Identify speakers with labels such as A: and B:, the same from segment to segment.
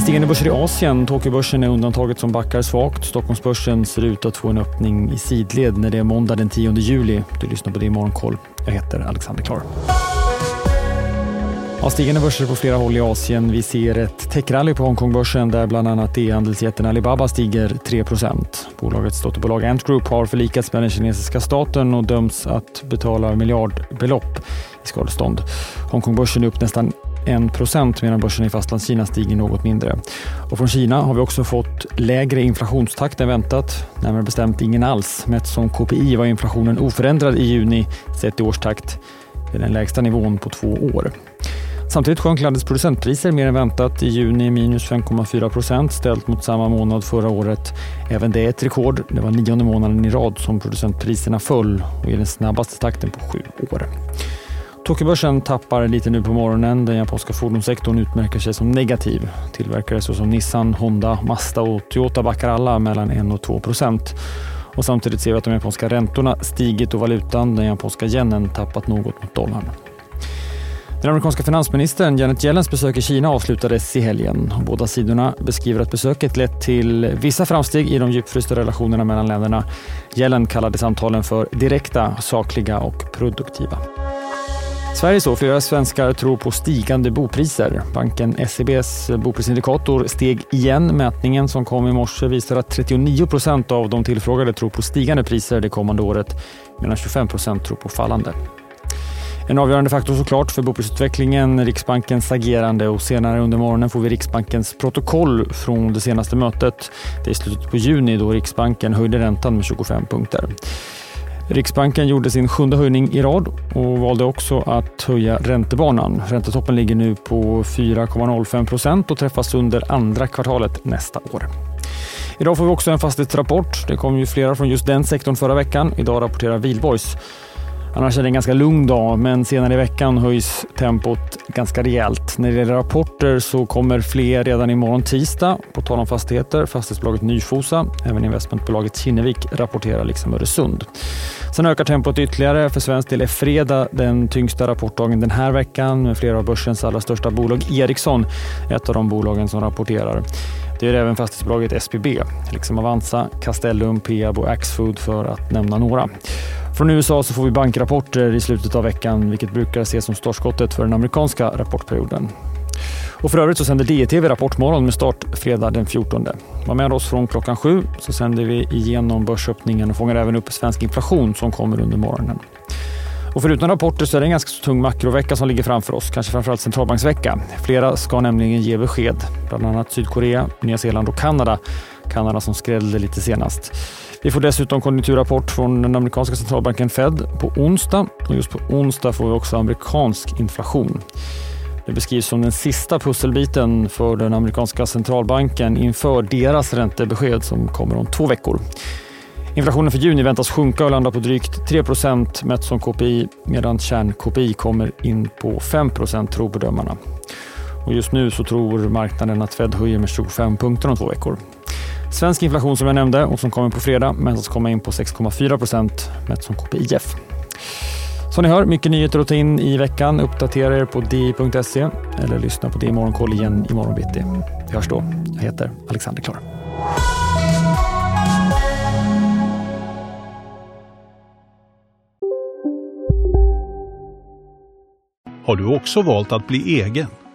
A: Stigande börser i Asien. Tokyobörsen är undantaget som backar svagt. Stockholmsbörsen ser ut att få en öppning i sidled när det är måndag den 10 juli. Du lyssnar på det i Morgonkoll. Jag heter Alexander Klar. Ja, stigande börser på flera håll i Asien. Vi ser ett techrally på Hongkongbörsen där bland annat e-handelsjätten Alibaba stiger 3% Bolagets dotterbolag Ant Group har förlikats med den kinesiska staten och döms att betala miljardbelopp i skadestånd. Hongkongbörsen är upp nästan 1% medan börsen i Fastlandskina stiger något mindre. Och från Kina har vi också fått lägre inflationstakt än väntat, närmare bestämt ingen alls. Mätt som KPI var inflationen oförändrad i juni sett i årstakt. Det är den lägsta nivån på två år. Samtidigt sjönk landets producentpriser mer än väntat i juni minus 5,4 procent ställt mot samma månad förra året. Även det är ett rekord. Det var nionde månaden i rad som producentpriserna föll och i den snabbaste takten på sju år. Tokyobörsen tappar lite nu på morgonen. Den japanska fordonssektorn utmärker sig som negativ. Tillverkare såsom Nissan, Honda, Mazda och Toyota backar alla mellan 1 och 2 procent. Och samtidigt ser vi att de japanska räntorna stigit och valutan, den japanska yenen, tappat något mot dollarn. Den amerikanska finansministern Janet Yellens besök i Kina avslutades i helgen. Båda sidorna beskriver att besöket lett till vissa framsteg i de djupfrysta relationerna mellan länderna. Yellen kallade samtalen för direkta, sakliga och produktiva. Sverige så. Flera svenskar tror på stigande bopriser. Banken SEBs boprisindikator steg igen. Mätningen som kom i morse visar att 39 procent av de tillfrågade tror på stigande priser det kommande året medan 25 procent tror på fallande. En avgörande faktor såklart för boprisutvecklingen, Riksbankens agerande och senare under morgonen får vi Riksbankens protokoll från det senaste mötet. Det är i slutet på juni då Riksbanken höjde räntan med 25 punkter. Riksbanken gjorde sin sjunde höjning i rad och valde också att höja räntebanan. Räntetoppen ligger nu på 4,05 procent och träffas under andra kvartalet nästa år. Idag får vi också en fastighetsrapport. Det kom ju flera från just den sektorn förra veckan. Idag rapporterar Wihlborgs. Annars är det en ganska lugn dag, men senare i veckan höjs tempot ganska rejält. När det gäller rapporter så kommer fler redan imorgon tisdag. På tal om fastigheter, fastighetsbolaget Nyfosa, även investmentbolaget Kinnevik rapporterar liksom Öresund. Sen ökar tempot ytterligare. För svensk del är fredag den tyngsta rapportdagen den här veckan med flera av börsens allra största bolag. Ericsson ett av de bolagen som rapporterar. Det gör även fastighetsbolaget SBB, liksom Avanza, Castellum, Peab och Axfood för att nämna några. Från USA så får vi bankrapporter i slutet av veckan, vilket brukar ses som startskottet för den amerikanska rapportperioden. Och för övrigt så sänder DTV Rapportmorgon med start fredag den 14. Var med oss från klockan sju så sänder vi igenom börsöppningen och fångar även upp svensk inflation som kommer under morgonen. Och förutom rapporter så är det en ganska tung makrovecka som ligger framför oss, kanske framförallt centralbanksvecka. Flera ska nämligen ge besked, bland annat Sydkorea, Nya Zeeland och Kanada. Kanada som skrällde lite senast. Vi får dessutom konjunkturrapport från den amerikanska centralbanken Fed på onsdag och just på onsdag får vi också amerikansk inflation. Det beskrivs som den sista pusselbiten för den amerikanska centralbanken inför deras räntebesked som kommer om två veckor. Inflationen för juni väntas sjunka och landa på drygt 3 mätt som KPI medan kärn-KPI kommer in på 5 tror bedömarna. Och just nu så tror marknaden att Fed höjer med 25 punkter om två veckor. Svensk inflation som jag nämnde och som kommer på fredag väntas komma in på 6,4% mätt som KPIF. Som ni hör, mycket nyheter att ta in i veckan. Uppdatera er på di.se eller lyssna på Di Morgonkoll igen imorgon bitti. Vi hörs då. Jag heter Alexander Klar.
B: Har du också valt att bli egen?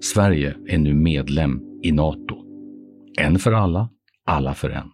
C: Sverige är nu medlem i Nato. En för alla, alla för en.